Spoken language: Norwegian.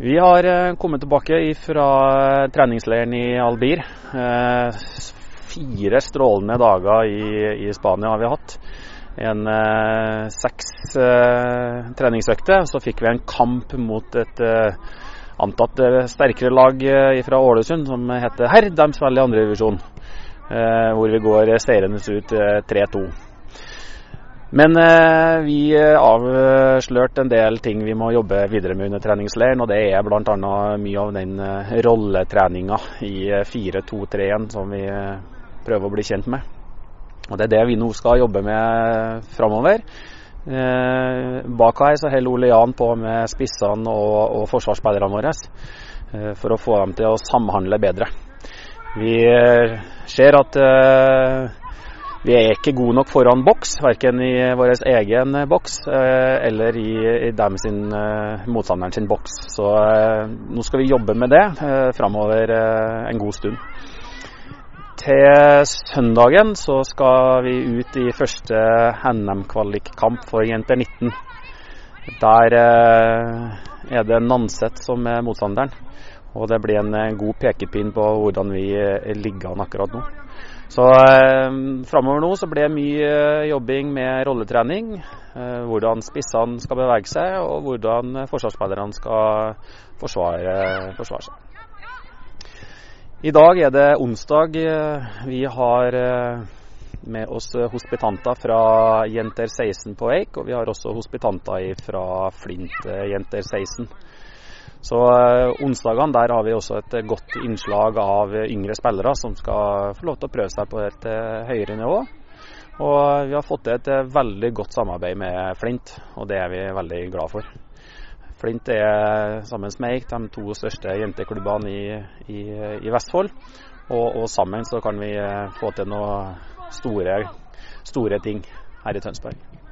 Vi har eh, kommet tilbake fra treningsleiren i Albir. Eh, fire strålende dager i, Spania har vi hatt. En eh, seks treningsøkter. Så fikk vi en kamp mot et antatt sterkere lag fra Ålesund som heter Herr. De spiller i andredivisjon, eh, hvor vi går seirende ut 3-2. Men eh, vi avslørte en del ting vi må jobbe videre med under treningsleiren. Og det er bl.a. mye av den eh, rolletreninga i 4-2-3-en som vi eh, prøver å bli kjent med. Og Det er det vi nå skal jobbe med framover. Eh, bak her så holder Ole Jan på med spissene og, og forsvarsspillerne våre eh, for å få dem til å samhandle bedre. Vi eh, ser at eh, vi er ikke gode nok foran boks, verken i vår egen boks eh, eller i, dem sin, eh, motstanderen sin boks. Så nå skal vi jobbe med det framover en god stund. Til søndagen så skal vi ut i første NM-kvalikkamp for jenter 19. Der eh, er det Nanset som er motstanderen. Og det blir en eh, god pekepinn på hvordan vi eh, ligger an akkurat nå. Så eh, framover nå så blir det mye jobbing med rolletrening. Eh, hvordan spissene skal bevege seg, og hvordan forsvarsspillerne skal forsvare, forsvare seg. I dag er det onsdag. Vi har eh, med oss hospitanter fra Jenter 16 på Eik, og vi har også hospitanter fra Flint eh, Jenter 16. Så eh, onsdagene der har vi også et godt innslag av yngre spillere som skal få lov til å prøve seg på et høyere nivå. Og vi har fått til et veldig godt samarbeid med Flint, og det er vi veldig glad for. Flint er sammen med Eik de to største jenteklubbene i, i, i Vestfold. Og, og, sammen så kan vi få til noen store, store ting her i Tønsberg.